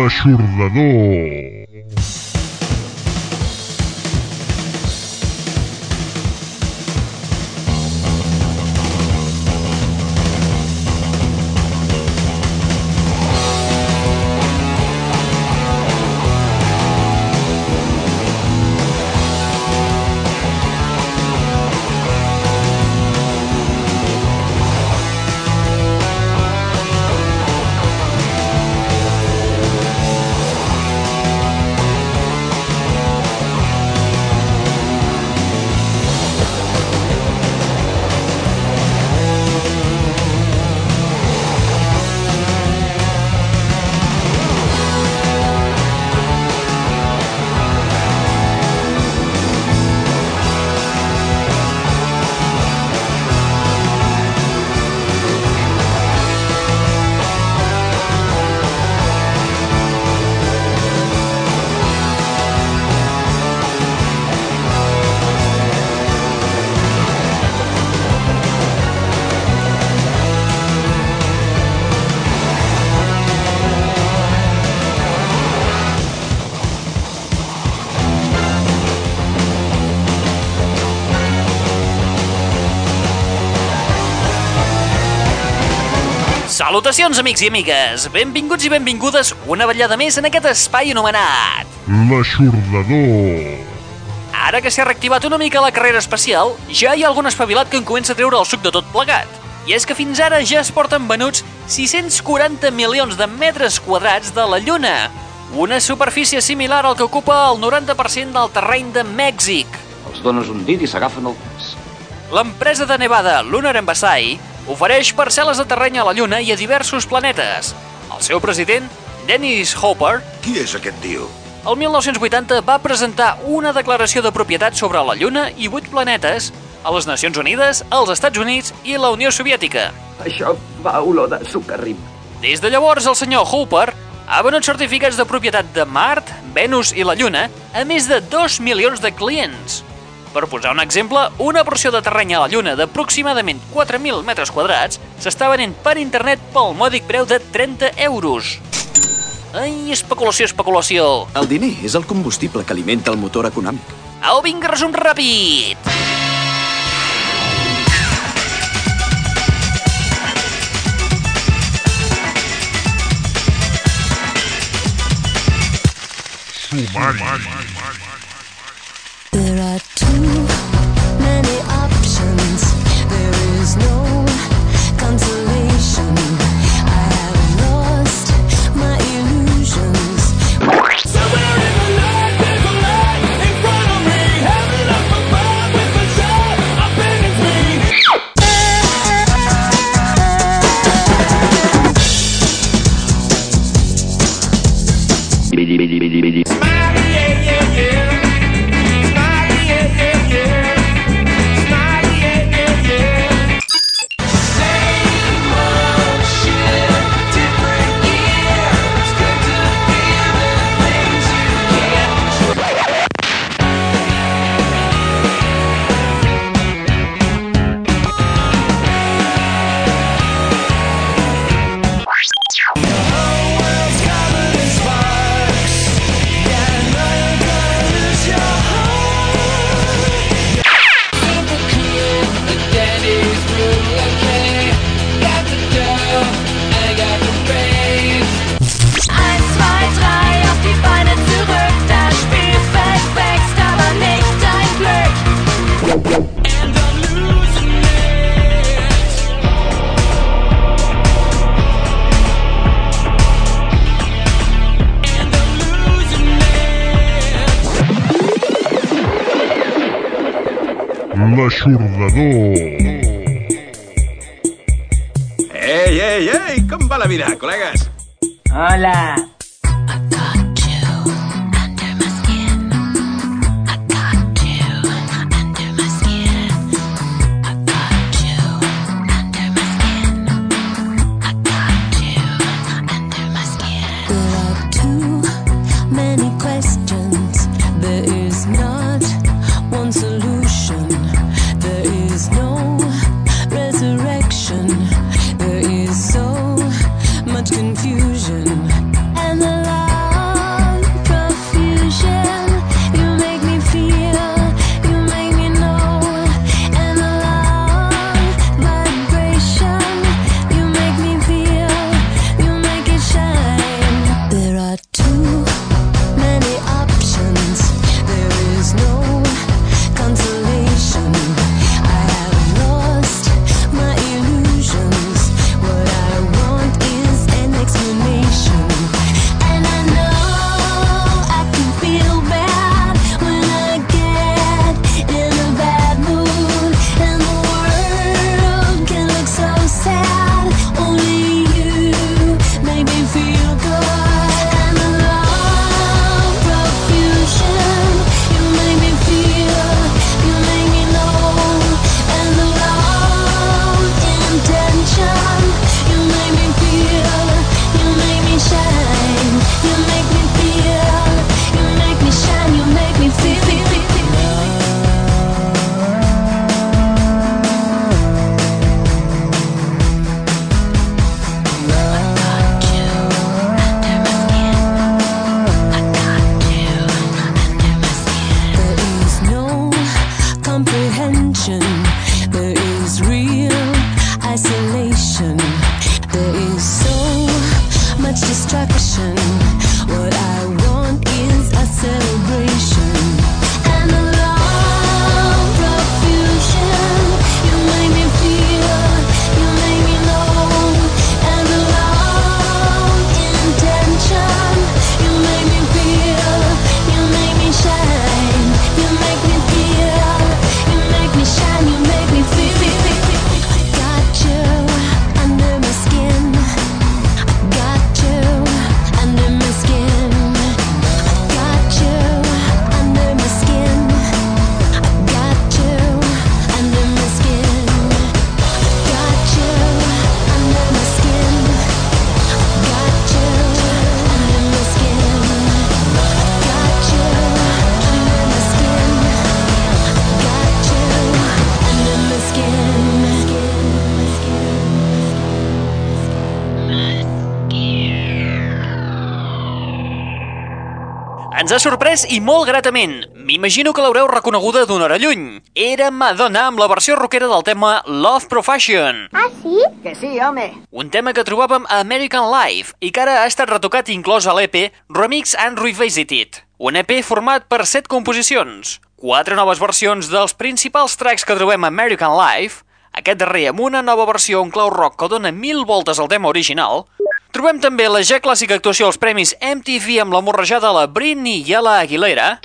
L'aixordador. Salutacions, amics i amigues! Benvinguts i benvingudes una vetllada més en aquest espai anomenat... L'aixordador. Ara que s'ha reactivat una mica la carrera espacial, ja hi ha algun espavilat que en comença a treure el suc de tot plegat. I és que fins ara ja es porten venuts 640 milions de metres quadrats de la Lluna, una superfície similar al que ocupa el 90% del terreny de Mèxic. Els dones un dit i s'agafen el pes. L'empresa de Nevada Lunar Embassy ofereix parcel·les de terreny a la Lluna i a diversos planetes. El seu president, Dennis Hopper, Qui és aquest tio? el 1980 va presentar una declaració de propietat sobre la Lluna i vuit planetes a les Nacions Unides, als Estats Units i la Unió Soviètica. Això fa olor de sucarrim. Des de llavors, el senyor Hooper ha venut certificats de propietat de Mart, Venus i la Lluna a més de 2 milions de clients. Per posar un exemple, una porció de terreny a la Lluna d'aproximadament 4.000 metres quadrats s'està venent per internet pel mòdic preu de 30 euros. Ai, especulació, especulació. El diner és el combustible que alimenta el motor econòmic. Au, vinga, resum ràpid! Sumari. There are L'aixordador. Ei, ei, ei! Com va la vida, col·legues? Hola! Ens ha sorprès i molt gratament. M'imagino que l'haureu reconeguda d'una hora lluny. Era Madonna amb la versió rockera del tema Love Profession. Ah, sí? Que sí, home. Un tema que trobàvem a American Life i que ara ha estat retocat inclòs a l'EP Remix and Revisited. Un EP format per set composicions, quatre noves versions dels principals tracks que trobem a American Life, aquest darrer amb una nova versió en clau rock que dona mil voltes al tema original, trobem també la ja clàssica actuació als premis MTV amb la morrejada de la Britney i la Aguilera,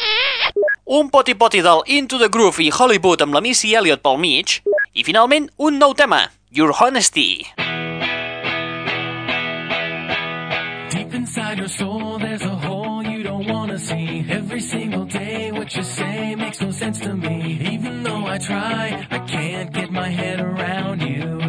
un poti-poti del Into the Groove i Hollywood amb la Missy Elliott pel mig, i finalment un nou tema, Your Honesty. Deep inside your soul, there's a hole you don't wanna see. Every single day, what you say makes no sense to me. Even though I try, I can't get my head around you.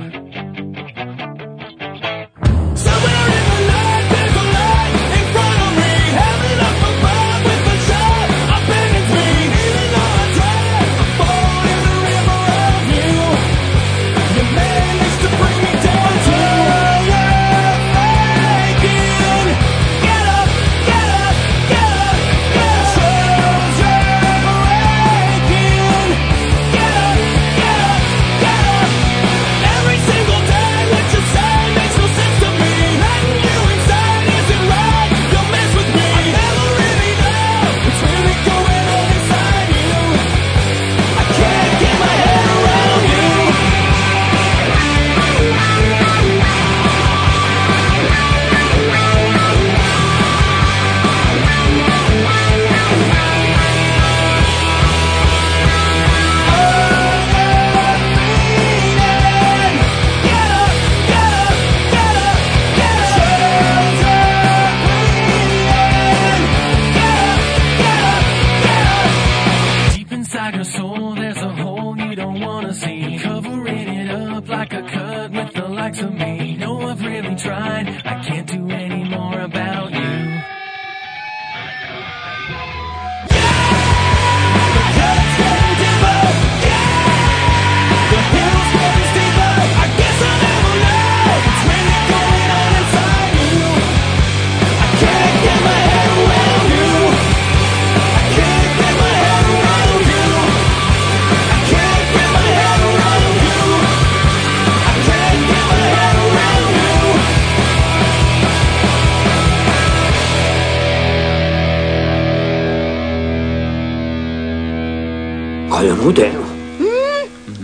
Collonut, eh?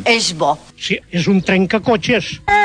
És bo. Sí, és un trencacotxes. Wind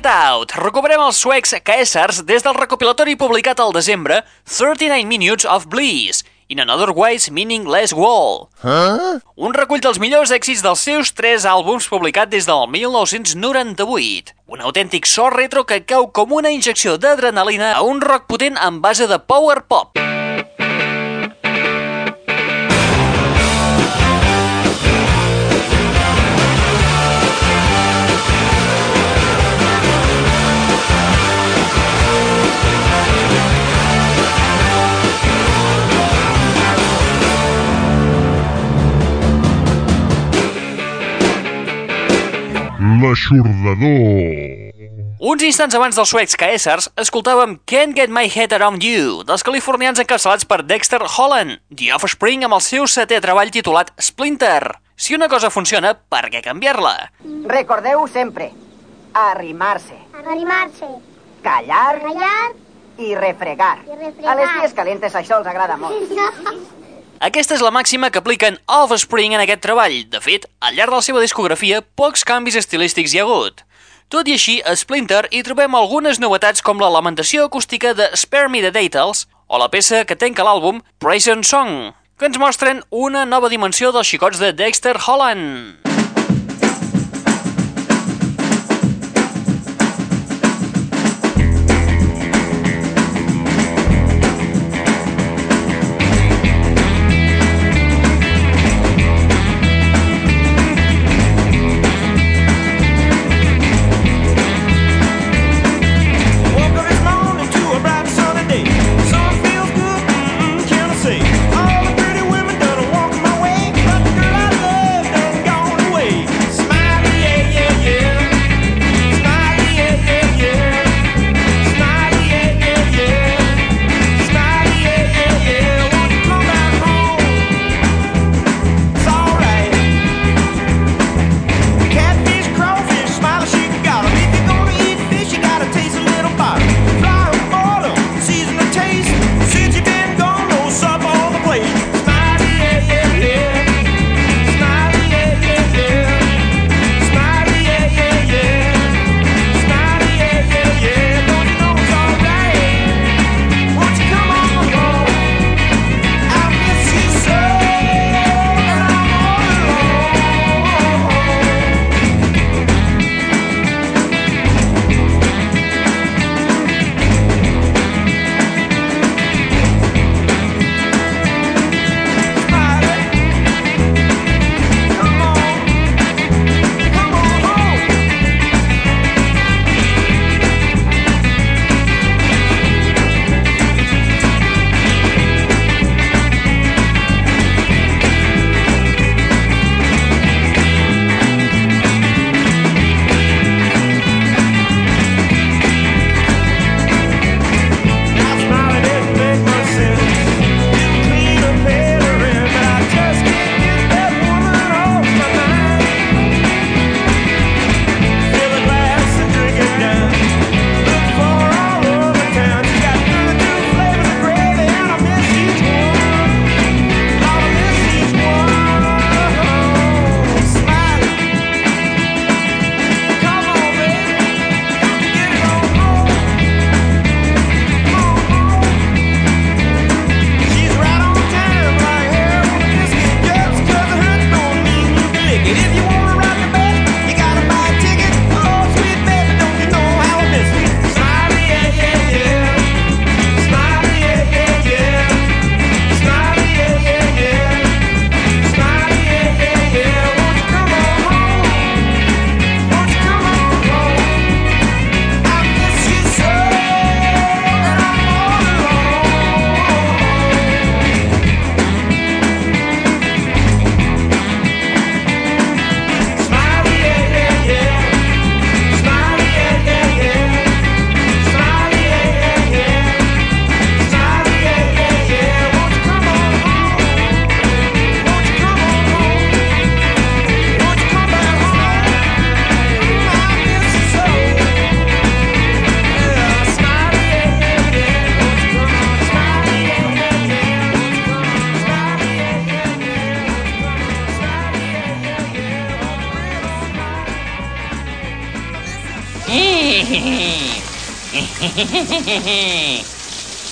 It Out. Recuperem els suecs Caesars des del recopilatori publicat al desembre 39 Minutes of Bliss in Another Ways Meaningless Wall. Huh? Un recull dels millors èxits dels seus tres àlbums publicat des del 1998. Un autèntic so retro que cau com una injecció d'adrenalina a un rock potent en base de power pop. L'aixordador. Uns instants abans dels suecs Caesars, escoltàvem Can't Get My Head Around You, dels californians encapçalats per Dexter Holland, The Offspring amb el seu setè treball titulat Splinter. Si una cosa funciona, per què canviar-la? Recordeu sempre, arrimar-se, Animar-se. callar Callar. i refregar. I refregar. A les vies calentes això els agrada molt. Aquesta és la màxima que apliquen Offspring en aquest treball. De fet, al llarg de la seva discografia, pocs canvis estilístics hi ha hagut. Tot i així, a Splinter hi trobem algunes novetats com la lamentació acústica de Spare Me the Details o la peça que tanca l'àlbum Prison Song, que ens mostren una nova dimensió dels xicots de Dexter Holland.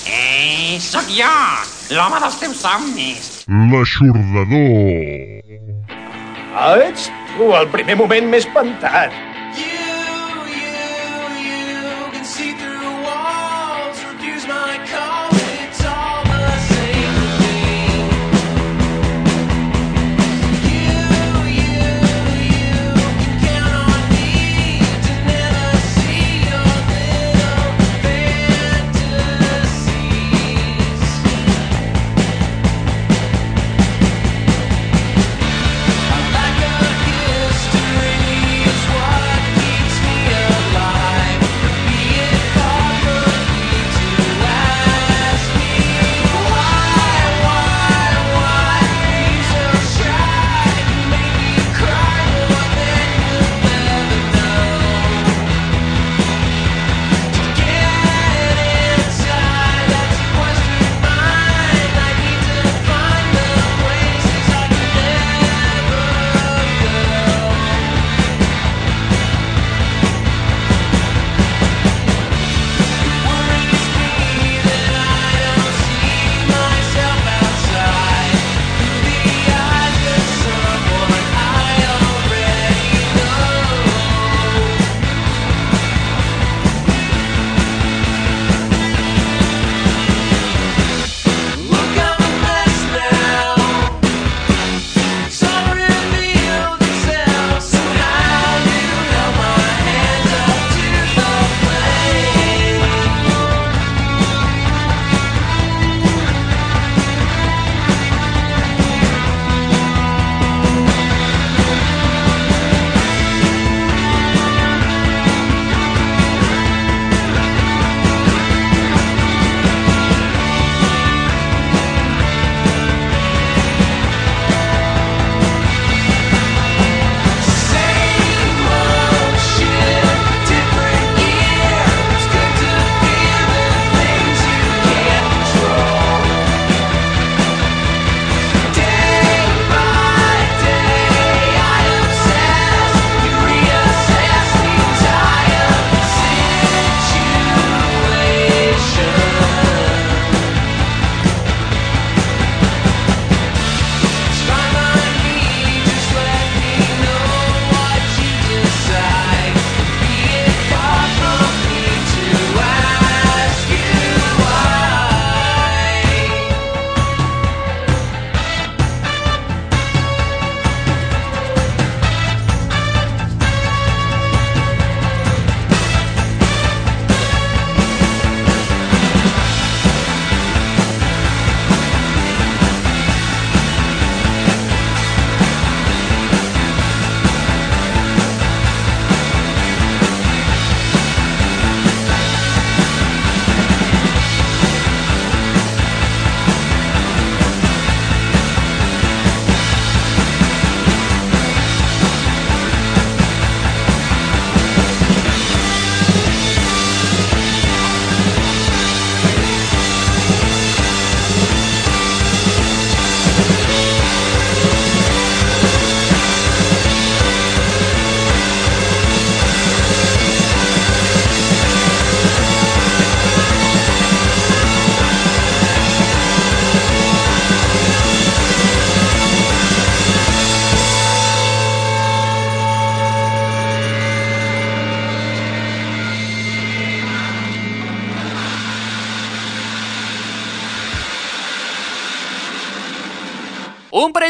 Eh, sóc jo, l'home dels teus somnis. L'aixordador. Ah, ets tu, el primer moment m'he espantat.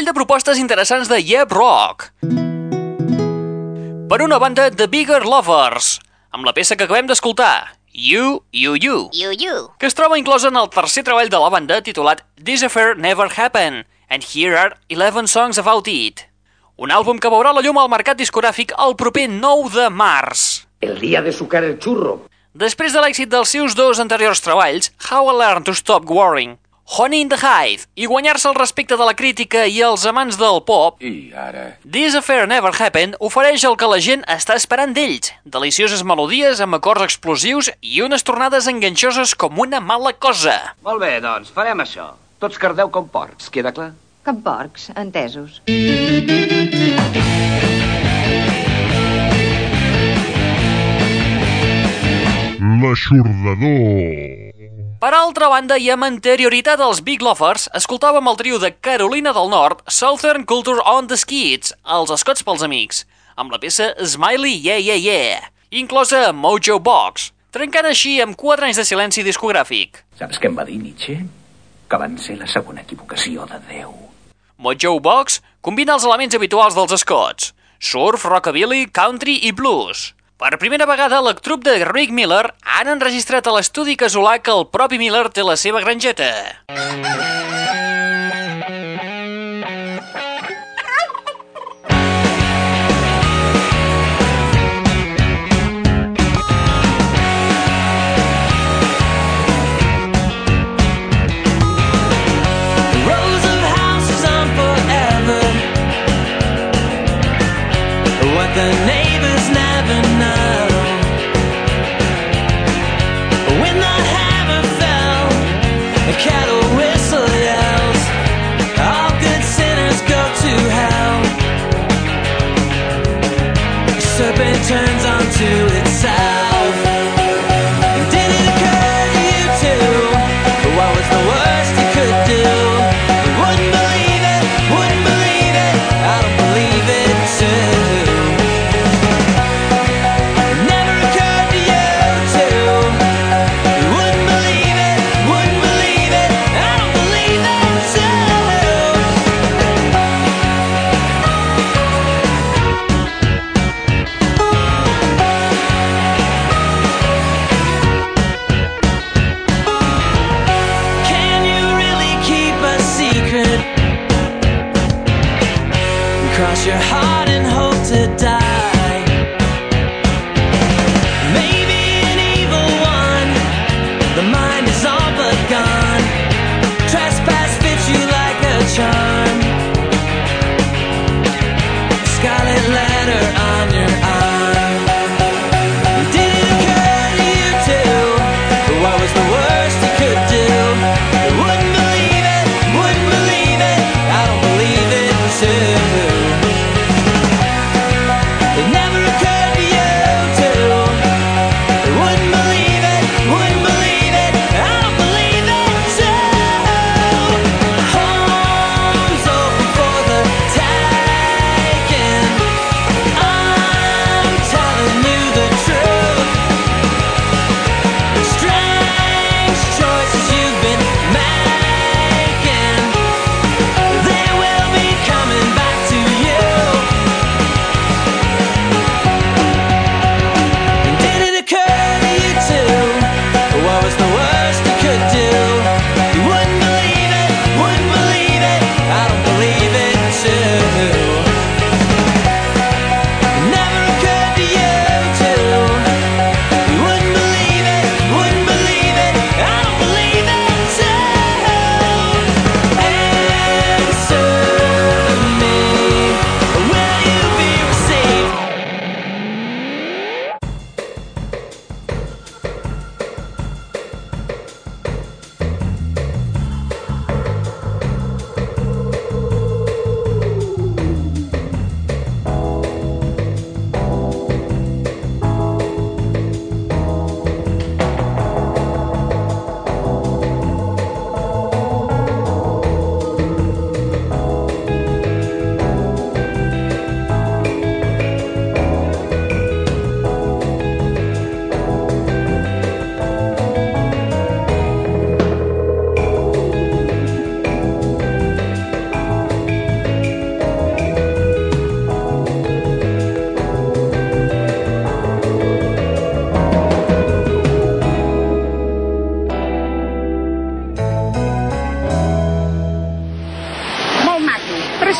Parell de propostes interessants de Yep Rock. Per una banda, The Bigger Lovers, amb la peça que acabem d'escoltar, You, You, You, You, you. que es troba inclosa en el tercer treball de la banda titulat This Affair Never Happened, and here are 11 songs about it. Un àlbum que veurà la llum al mercat discogràfic el proper 9 de març. El día de sucar el churro. Després de l'èxit dels seus dos anteriors treballs, How I Learned to Stop Worrying, Honey in the Hive i guanyar-se el respecte de la crítica i els amants del pop, i ara... This Affair Never Happened ofereix el que la gent està esperant d'ells, delicioses melodies amb acords explosius i unes tornades enganxoses com una mala cosa. Molt bé, doncs, farem això. Tots cardeu com porcs, queda clar? Com porcs, entesos. L'Aixordador per altra banda, i amb anterioritat als Big Lovers, escoltàvem el trio de Carolina del Nord, Southern Culture on the Skids, els escots pels amics, amb la peça Smiley Yeah Yeah Yeah, inclosa Mojo Box, trencant així amb 4 anys de silenci discogràfic. Saps què em va dir Nietzsche? Que van ser la segona equivocació de Déu. Mojo Box combina els elements habituals dels escots, surf, rockabilly, country i blues, per primera vegada, la trup de Rick Miller han enregistrat a l'estudi casolà que el propi Miller té la seva granjeta.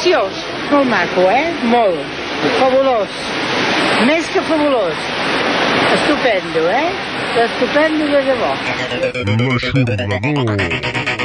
preciós. Molt maco, eh? Molt. Fabulós. Més que fabulós. Estupendo, eh? Estupendo de debò. L'aixordador.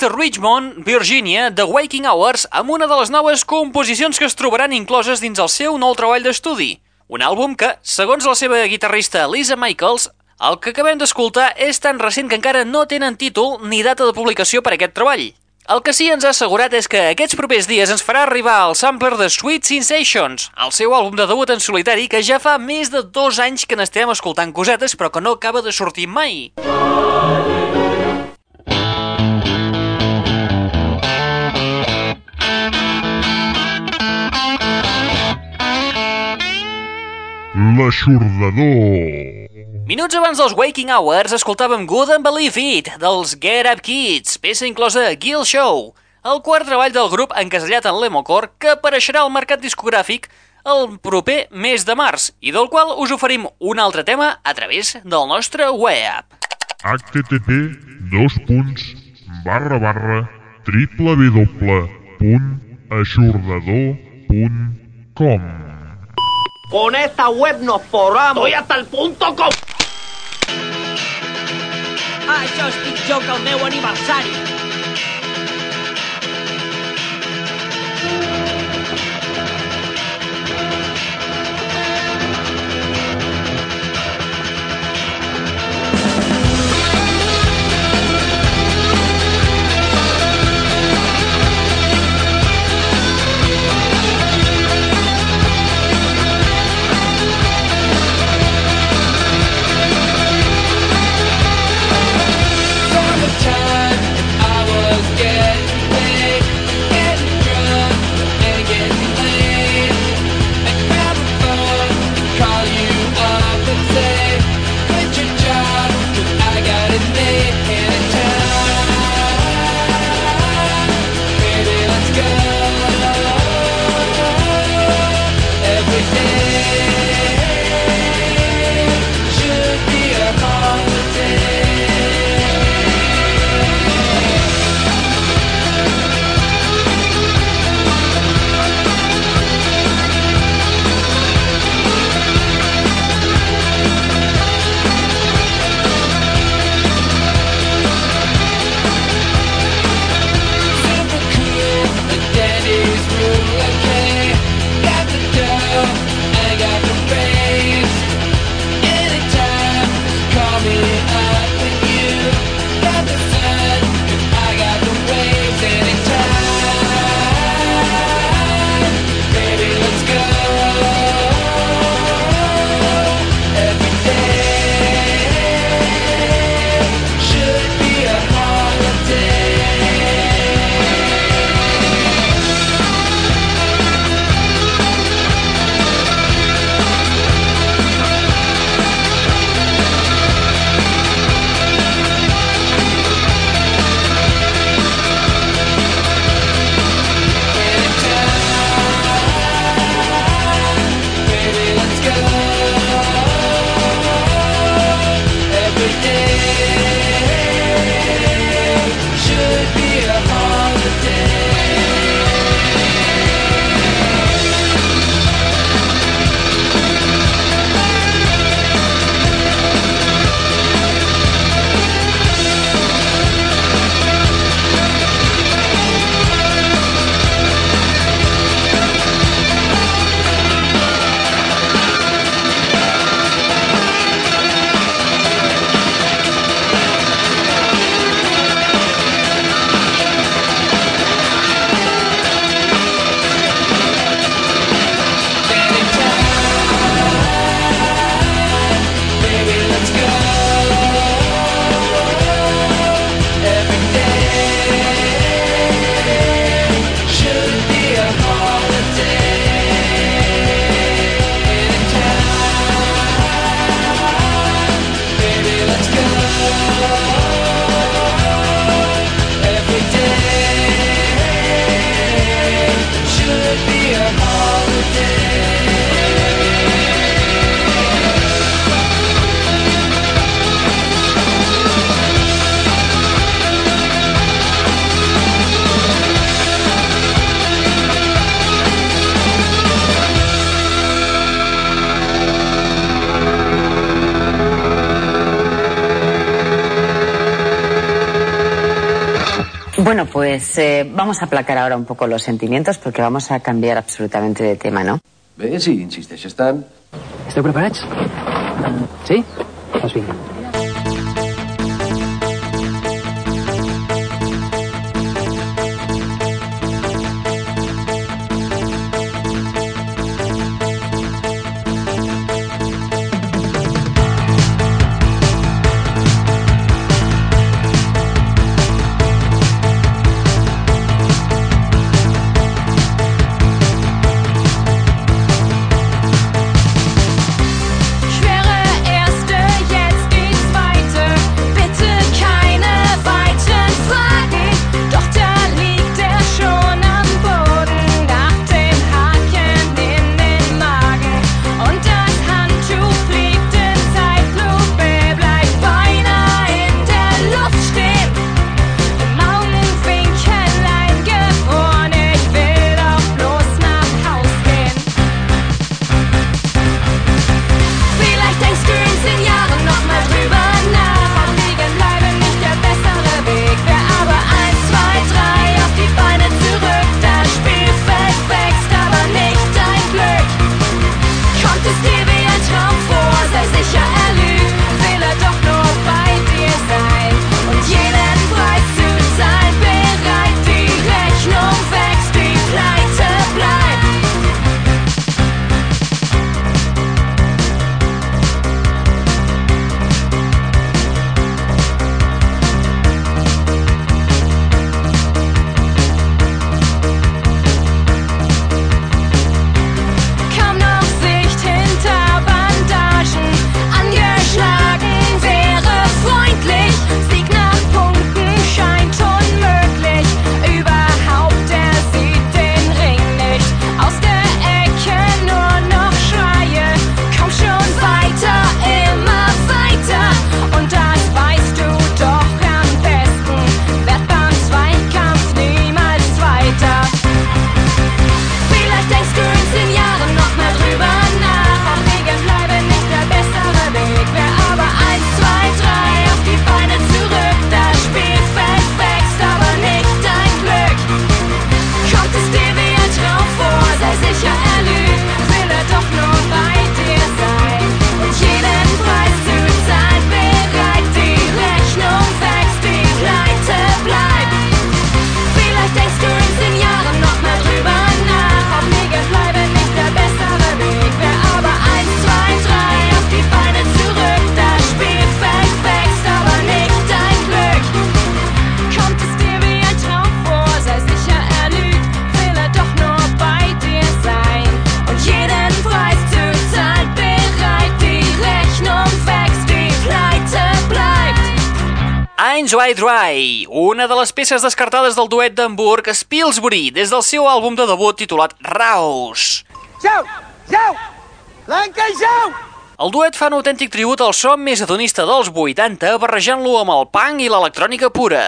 De Richmond, Virginia, The Waking Hours, amb una de les noves composicions que es trobaran incloses dins el seu nou treball d'estudi. Un àlbum que, segons la seva guitarrista Lisa Michaels, el que acabem d'escoltar és tan recent que encara no tenen títol ni data de publicació per aquest treball. El que sí ens ha assegurat és que aquests propers dies ens farà arribar el sampler de Sweet Sensations, el seu àlbum de debut en solitari que ja fa més de dos anys que n'estem escoltant cosetes però que no acaba de sortir mai. L'aixordador. Minuts abans dels Waking Hours escoltàvem Good and Believe It, dels Get Up Kids, peça inclosa a Gill Show, el quart treball del grup encasellat en l'Emocore que apareixerà al mercat discogràfic el proper mes de març i del qual us oferim un altre tema a través del nostre web. http dos punts barra barra triple Con esta web nos forramos. Estoy hasta el punto com. Això és pitjor que el meu aniversari. Vamos a aplacar ahora un poco los sentimientos porque vamos a cambiar absolutamente de tema, ¿no? Bé, si insisteixes tant. Esteu preparats? Sí? Doncs vinga. Why Dry, una de les peces descartades del duet d'Hamburg Spilsbury des del seu àlbum de debut titulat Raus. Jau! Jau! Lanca, jau! El duet fa un autèntic tribut al so més hedonista dels 80, barrejant-lo amb el punk i l'electrònica pura.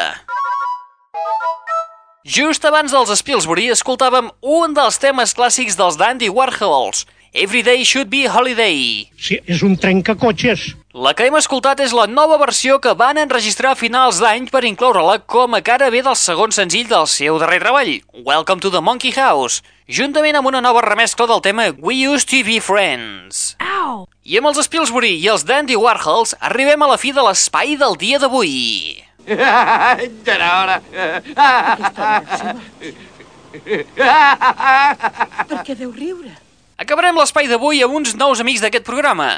Just abans dels Spilsbury escoltàvem un dels temes clàssics dels Dandy Warhols, Every Day Should Be Holiday. Sí, és un trencacotxes. La que hem escoltat és la nova versió que van enregistrar a finals d'any per incloure-la com a cara B del segon senzill del seu darrer treball, Welcome to the Monkey House, juntament amb una nova remescla del tema We Used to Be Friends. Au! I amb els Spilsbury i els Dandy Warhols arribem a la fi de l'espai del dia d'avui. Ja era hora. Per què deu riure? Acabarem l'espai d'avui amb uns nous amics d'aquest programa.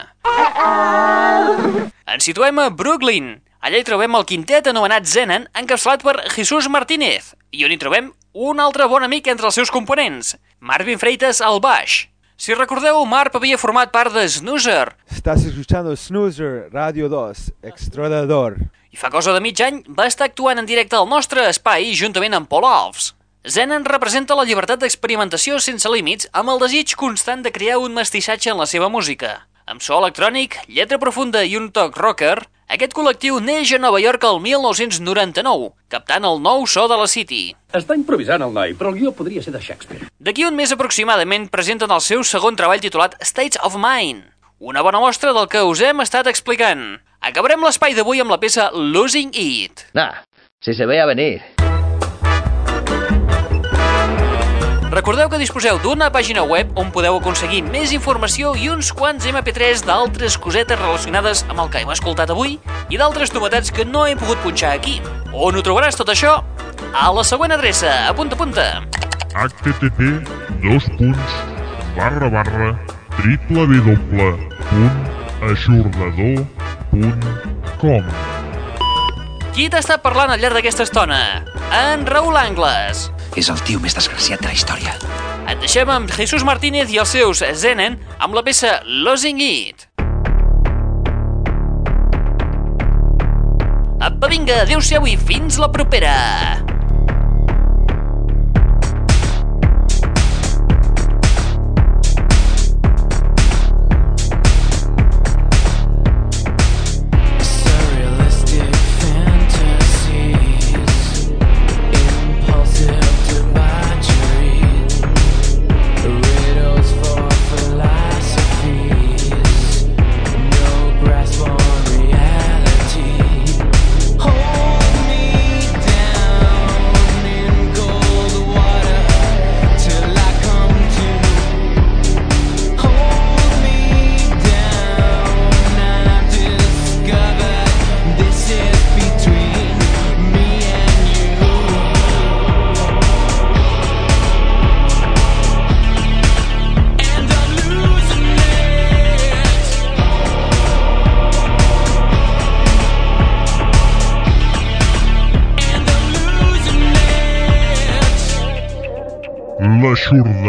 Ens situem a Brooklyn. Allà hi trobem el quintet anomenat Zenan, encapçalat per Jesús Martínez, i on hi trobem un altre bon amic entre els seus components, Marvin Freitas al baix. Si recordeu, Marp havia format part de Snoozer, Estás escuchando Snoozer Radio 2, Extradador. i fa cosa de mig any va estar actuant en directe al nostre espai juntament amb Paul Alves. Zenan representa la llibertat d'experimentació sense límits amb el desig constant de crear un mestissatge en la seva música. Amb so electrònic, lletra profunda i un toc rocker, aquest col·lectiu neix a Nova York el 1999, captant el nou so de la City. Està improvisant el noi, però el guió podria ser de Shakespeare. D'aquí un mes aproximadament presenten el seu segon treball titulat States of Mind, una bona mostra del que us hem estat explicant. Acabarem l'espai d'avui amb la peça Losing It. Nah, si se veía venir. Recordeu que disposeu d'una pàgina web on podeu aconseguir més informació i uns quants MP3 d'altres cosetes relacionades amb el que hem escoltat avui i d'altres novetats que no he pogut punxar aquí. On ho trobaràs tot això? A la següent adreça, apunta, apunta. http dos punts barra barra www.aixordador.com Qui t'ha estat parlant al llarg d'aquesta estona? En Raül Angles. És el tio més desgraciat de la història. Et deixem amb Jesús Martínez i els seus Zenen amb la peça Losing It. Apa, vinga, adeu-siau i fins la propera!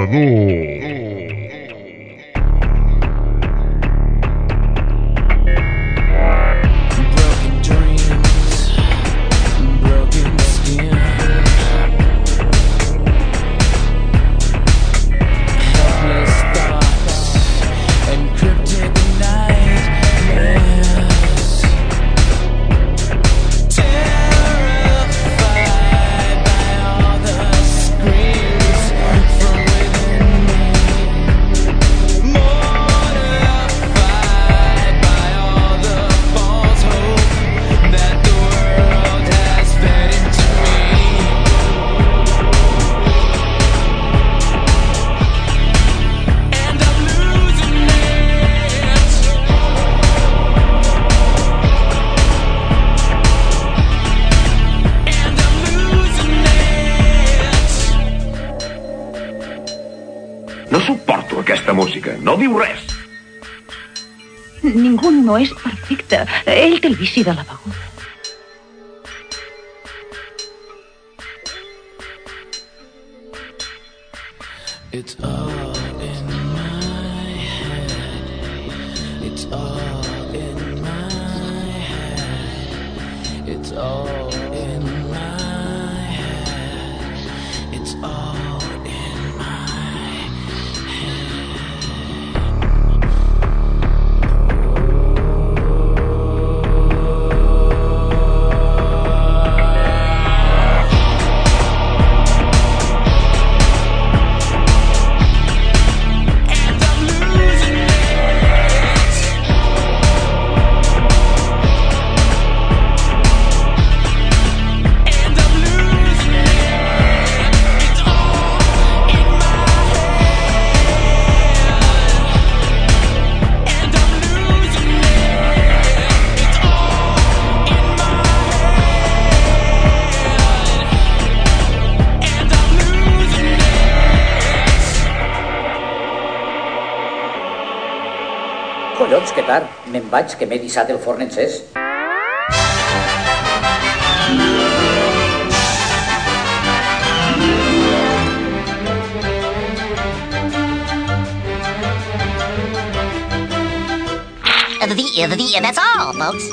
L'aixordador. Ell té el vici de la beguda. Vaig, que m'he dissat el forn encès. The, the, the, that's all, folks.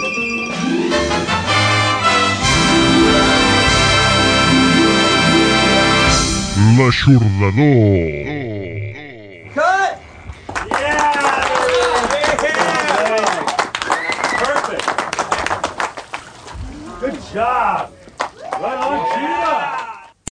L'aixordador.